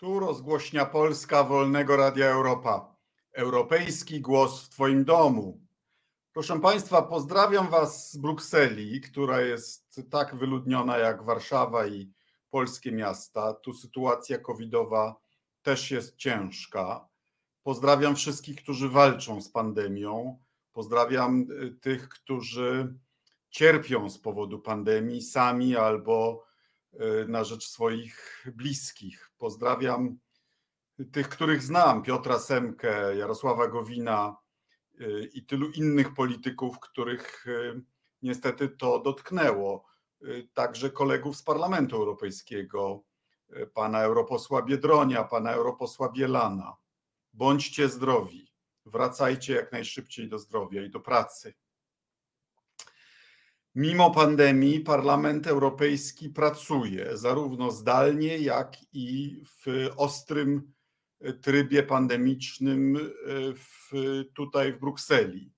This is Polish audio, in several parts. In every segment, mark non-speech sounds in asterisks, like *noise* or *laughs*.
Tu rozgłośnia Polska Wolnego Radia Europa. Europejski głos w Twoim domu. Proszę Państwa, pozdrawiam Was z Brukseli, która jest tak wyludniona jak Warszawa i polskie miasta. Tu sytuacja covidowa też jest ciężka. Pozdrawiam wszystkich, którzy walczą z pandemią. Pozdrawiam y, tych, którzy cierpią z powodu pandemii sami albo na rzecz swoich bliskich. Pozdrawiam tych, których znam: Piotra Semkę, Jarosława Gowina y, i tylu innych polityków, których niestety to dotknęło. Także kolegów z Parlamentu Europejskiego, pana europosła Biedronia, pana europosła Bielana. Bądźcie zdrowi, wracajcie jak najszybciej do zdrowia i do pracy. Mimo pandemii Parlament Europejski pracuje zarówno zdalnie, jak i w ostrym trybie pandemicznym w, tutaj w Brukseli.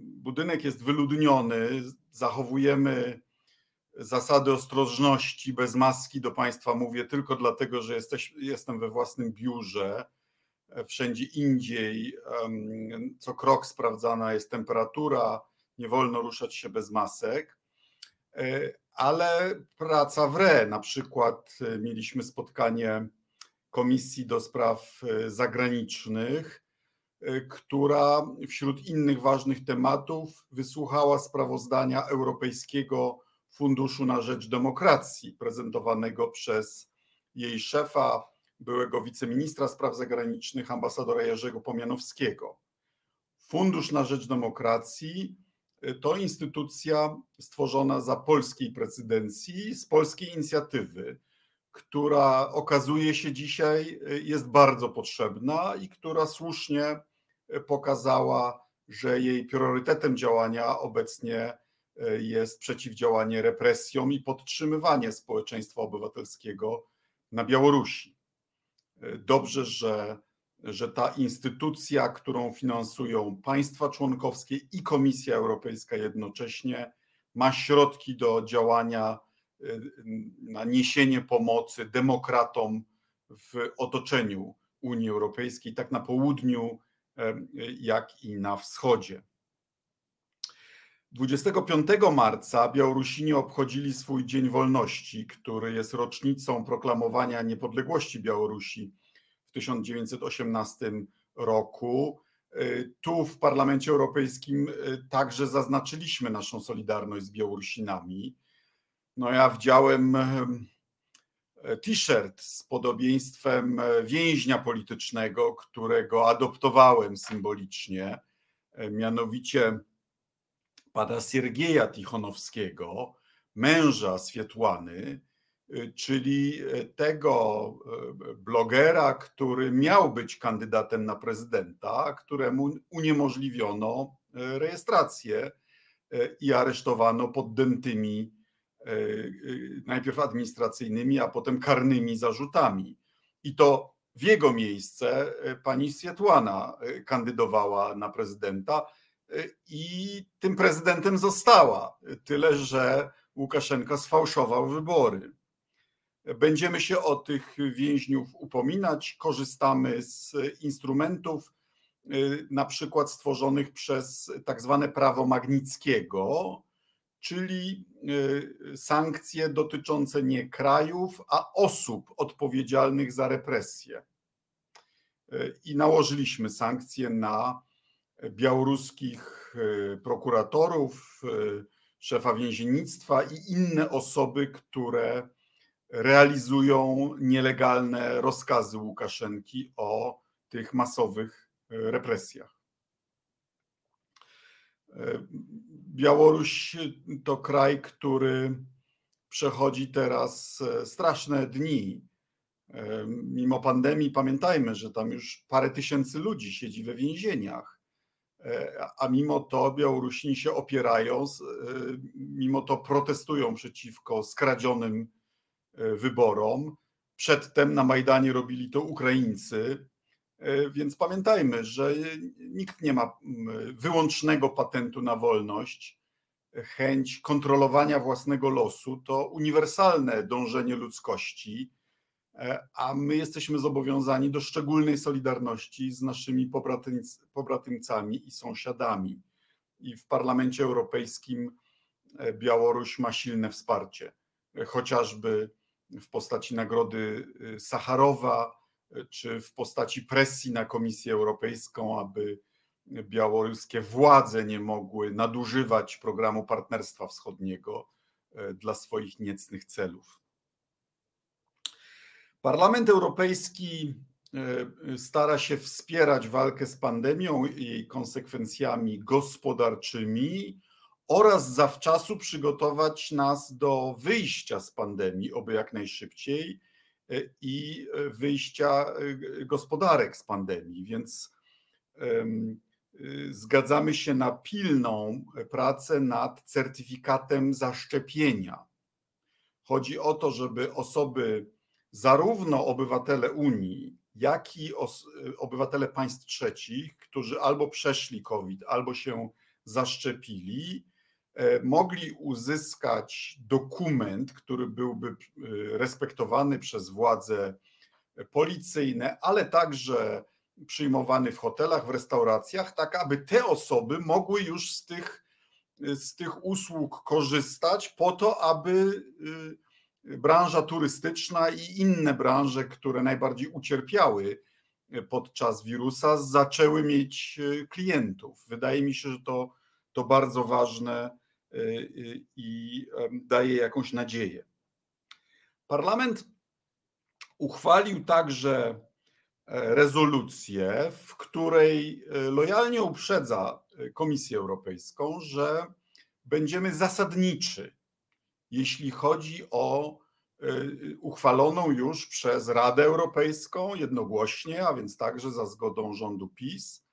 Budynek jest wyludniony, zachowujemy zasady ostrożności bez maski do Państwa mówię tylko dlatego, że jesteś, jestem we własnym biurze wszędzie indziej co krok sprawdzana jest temperatura, nie wolno ruszać się bez masek, e, ale praca w re. Na przykład e, mieliśmy spotkanie Komisji do Spraw e, Zagranicznych, która wśród innych ważnych tematów wysłuchała sprawozdania Europejskiego Funduszu na Rzecz Demokracji, prezentowanego przez jej szefa, byłego wiceministra spraw zagranicznych, ambasadora Jerzego Pomianowskiego. Fundusz na Rzecz Demokracji to instytucja stworzona za polskiej prezydencji, z polskiej inicjatywy, która okazuje się dzisiaj y, jest bardzo potrzebna i która słusznie y, pokazała, że jej priorytetem działania obecnie jest przeciwdziałanie represjom i podtrzymywanie społeczeństwa obywatelskiego na Białorusi. Dobrze, że, że ta instytucja, którą finansują państwa członkowskie i Komisja Europejska jednocześnie, ma środki do działania y, na niesienie pomocy demokratom w otoczeniu Unii Europejskiej, tak na południu, jak i na wschodzie. 25 marca Białorusini obchodzili swój Dzień Wolności, który jest rocznicą proklamowania niepodległości Białorusi w 1918 roku. Tu w Parlamencie Europejskim y, także zaznaczyliśmy naszą solidarność z Białorusinami. No ja wdziałem t-shirt z podobieństwem więźnia politycznego, którego adoptowałem symbolicznie, mianowicie pana Siergieja Tichonowskiego, męża Swietłany, y, czyli y, tego y, blogera, który miał być kandydatem na prezydenta, któremu uniemożliwiono rejestrację i aresztowano pod dętymi najpierw administracyjnymi, a potem karnymi zarzutami. I to w jego miejsce pani Swietłana kandydowała na prezydenta i tym prezydentem została. Tyle, że Łukaszenka sfałszował wybory. Będziemy się o tych więźniów upominać, korzystamy z instrumentów, y, na przykład stworzonych przez tak zwane prawo Magnickiego, czyli y, sankcje dotyczące nie krajów, a osób odpowiedzialnych za represje. Y, I nałożyliśmy sankcje na białoruskich prokuratorów, szefa więziennictwa i inne osoby, które realizują nielegalne rozkazy Łukaszenki o tych masowych e, represjach. Białoruś to kraj, który przechodzi teraz straszne dni. Mimo pandemii, pamiętajmy, że tam już parę tysięcy ludzi siedzi we więzieniach. E, a mimo to Białorusini się opierają, e, mimo to protestują przeciwko skradzionym e, wyborom. Przedtem na Majdanie robili to Ukraińcy, więc pamiętajmy, że nikt nie ma wyłącznego patentu na wolność. Chęć kontrolowania własnego losu to uniwersalne dążenie ludzkości a my jesteśmy zobowiązani do szczególnej solidarności z naszymi pobratymcami i sąsiadami. I w Parlamencie Europejskim Białoruś ma silne wsparcie, chociażby w postaci nagrody Sacharowa, czy w postaci presji na Komisję Europejską, aby białoruskie władze nie mogły nadużywać programu Partnerstwa Wschodniego e, dla swoich niecnych celów. Parlament Europejski stara się wspierać walkę z pandemią i jej konsekwencjami gospodarczymi oraz zawczasu przygotować nas do wyjścia z pandemii, oby jak najszybciej, e, i wyjścia gospodarek z pandemii. Więc zgadzamy się na pilną pracę nad certyfikatem zaszczepienia. Chodzi o to, żeby osoby, zarówno obywatele Unii, jak i obywatele państw trzecich, którzy albo przeszli COVID, albo się zaszczepili, e, mogli uzyskać dokument, który byłby y, respektowany przez władze policyjne, ale także przyjmowany w hotelach, w restauracjach, tak aby te osoby mogły już z tych, z tych usług korzystać, po to, aby y, branża turystyczna i inne branże, które najbardziej ucierpiały podczas wirusa, zaczęły mieć klientów. Wydaje mi się, że to, to bardzo ważne i daje jakąś nadzieję. Parlament uchwalił także rezolucję, w której e, lojalnie uprzedza e, Komisję Europejską, że będziemy zasadniczy, jeśli chodzi o e, uchwaloną już przez Radę Europejską jednogłośnie, a więc także za zgodą rządu PiS,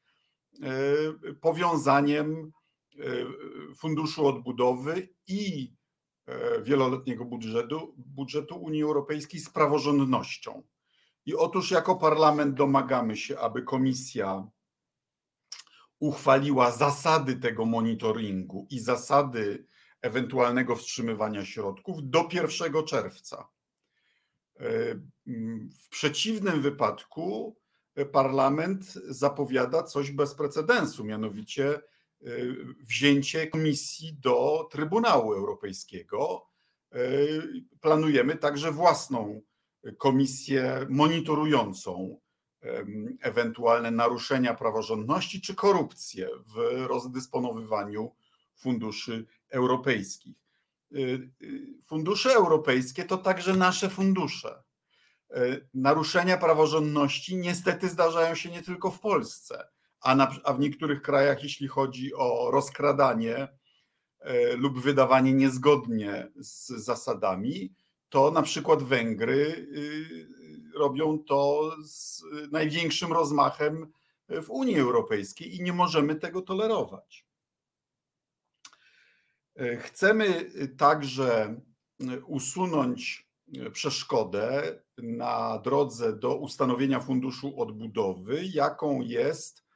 powiązaniem Funduszu Odbudowy i wieloletniego budżetu, budżetu Unii Europejskiej z praworządnością. I otóż jako parlament domagamy się, aby komisja uchwaliła zasady tego monitoringu i zasady ewentualnego wstrzymywania środków do 1 czerwca. W przeciwnym wypadku parlament zapowiada coś bez precedensu, mianowicie e, wzięcie komisji do Trybunału Europejskiego. E, planujemy także własną komisję monitorującą ewentualne naruszenia praworządności czy korupcję w rozdysponowywaniu funduszy europejskich. Fundusze europejskie to także nasze fundusze. Naruszenia praworządności niestety zdarzają się nie tylko w Polsce, a, na, a w niektórych krajach, jeśli chodzi o rozkradanie lub wydawanie niezgodnie z zasadami, to na przykład Węgry y, robią to z największym rozmachem w Unii Europejskiej i nie możemy tego tolerować. Chcemy także usunąć przeszkodę na drodze do ustanowienia funduszu odbudowy, jaką jest e,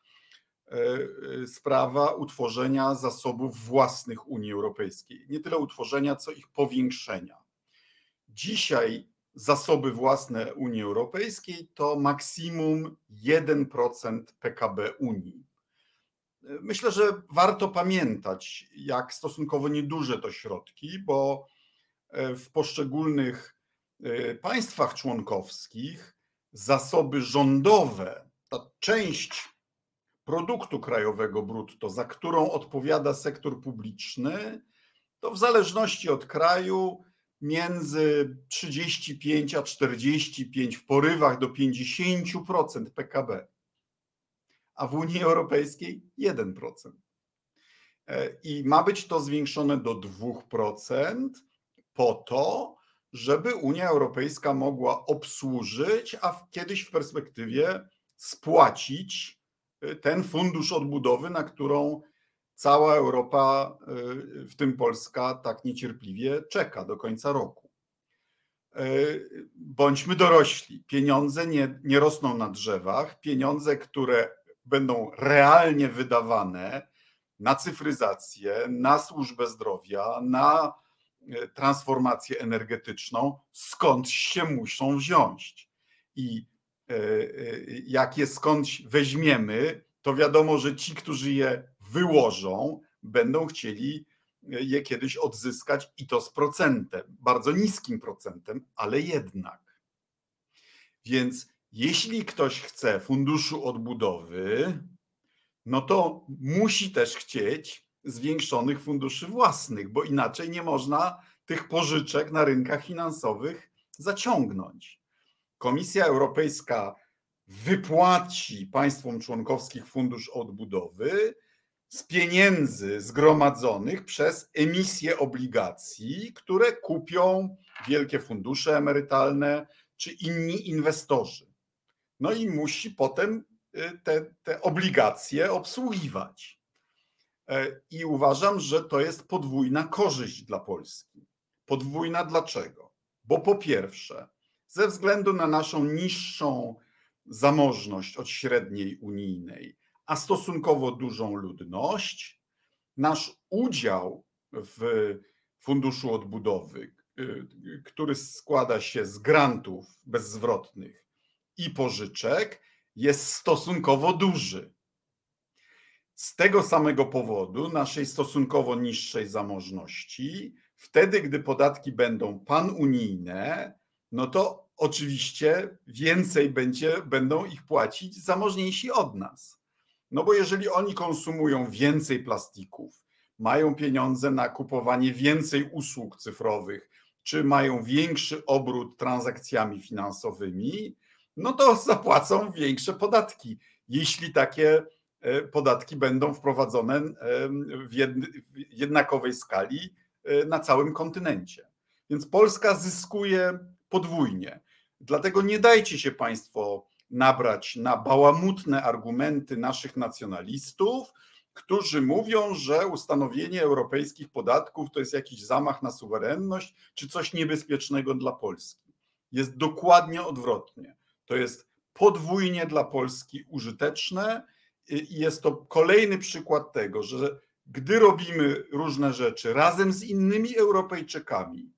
sprawa utworzenia zasobów własnych Unii Europejskiej. Nie tyle utworzenia, co ich powiększenia. Dzisiaj zasoby własne Unii Europejskiej to maksimum 1% PKB Unii. Myślę, że warto pamiętać, jak stosunkowo nieduże to środki, bo e, w poszczególnych e, państwach członkowskich zasoby rządowe, ta część produktu krajowego brutto, za którą odpowiada sektor publiczny, to w zależności od kraju między 35 a 45, w porywach do 50% PKB, a w Unii Europejskiej 1%. E, I ma być to zwiększone do 2% po to, żeby Unia Europejska mogła obsłużyć, a kiedyś w perspektywie spłacić ten fundusz odbudowy, na którą cała Europa, y, w tym Polska, tak niecierpliwie czeka do końca roku. Y, bądźmy dorośli. Pieniądze nie, nie rosną na drzewach. Pieniądze, które będą realnie wydawane na cyfryzację, na służbę zdrowia, na transformację energetyczną, skąd się muszą wziąć. I jak je skądś weźmiemy, to wiadomo, że ci, którzy je wyłożą, będą chcieli je kiedyś odzyskać i to z procentem, bardzo niskim procentem, ale jednak. Więc jeśli ktoś chce funduszu odbudowy, no to musi też chcieć zwiększonych funduszy własnych, bo inaczej nie można tych pożyczek na rynkach finansowych zaciągnąć. Komisja Europejska wypłaci państwom członkowskich fundusz odbudowy z pieniędzy zgromadzonych przez emisję obligacji, które kupią wielkie fundusze emerytalne czy inni inwestorzy. No i musi potem y, te, te obligacje obsługiwać. E, I uważam, że to jest podwójna korzyść dla Polski. Podwójna dlaczego? Bo po pierwsze, ze względu na naszą niższą zamożność od średniej unijnej, a stosunkowo dużą ludność, nasz udział w Funduszu Odbudowy, y, który składa się z grantów bezzwrotnych i pożyczek, jest stosunkowo duży. Z tego samego powodu naszej stosunkowo niższej zamożności, wtedy gdy podatki będą panunijne, no to oczywiście więcej będzie, będą ich płacić zamożniejsi od nas. No bo jeżeli oni konsumują więcej plastików, mają pieniądze na kupowanie więcej usług cyfrowych, czy mają większy obrót transakcjami finansowymi, no to *laughs* zapłacą większe podatki, jeśli takie e, podatki będą wprowadzone w jednakowej skali e, na całym kontynencie. Więc Polska zyskuje podwójnie. Dlatego nie dajcie się Państwo nabrać na bałamutne argumenty naszych nacjonalistów, którzy mówią, że ustanowienie europejskich podatków to jest jakiś zamach na suwerenność czy coś niebezpiecznego dla Polski. Jest dokładnie odwrotnie. To jest podwójnie dla Polski użyteczne i jest to kolejny przykład tego, że gdy robimy różne rzeczy razem z innymi Europejczykami,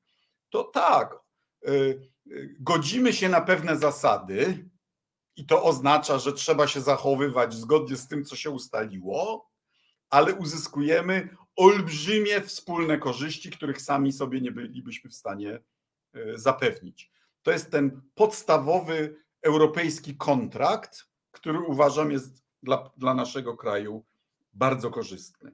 to tak, y, godzimy się na pewne zasady, i to oznacza, że trzeba się zachowywać zgodnie z tym, co się ustaliło, ale uzyskujemy olbrzymie wspólne korzyści, których sami sobie nie bylibyśmy w stanie e, zapewnić. To jest ten podstawowy europejski kontrakt, który uważam jest dla, dla naszego kraju bardzo korzystny.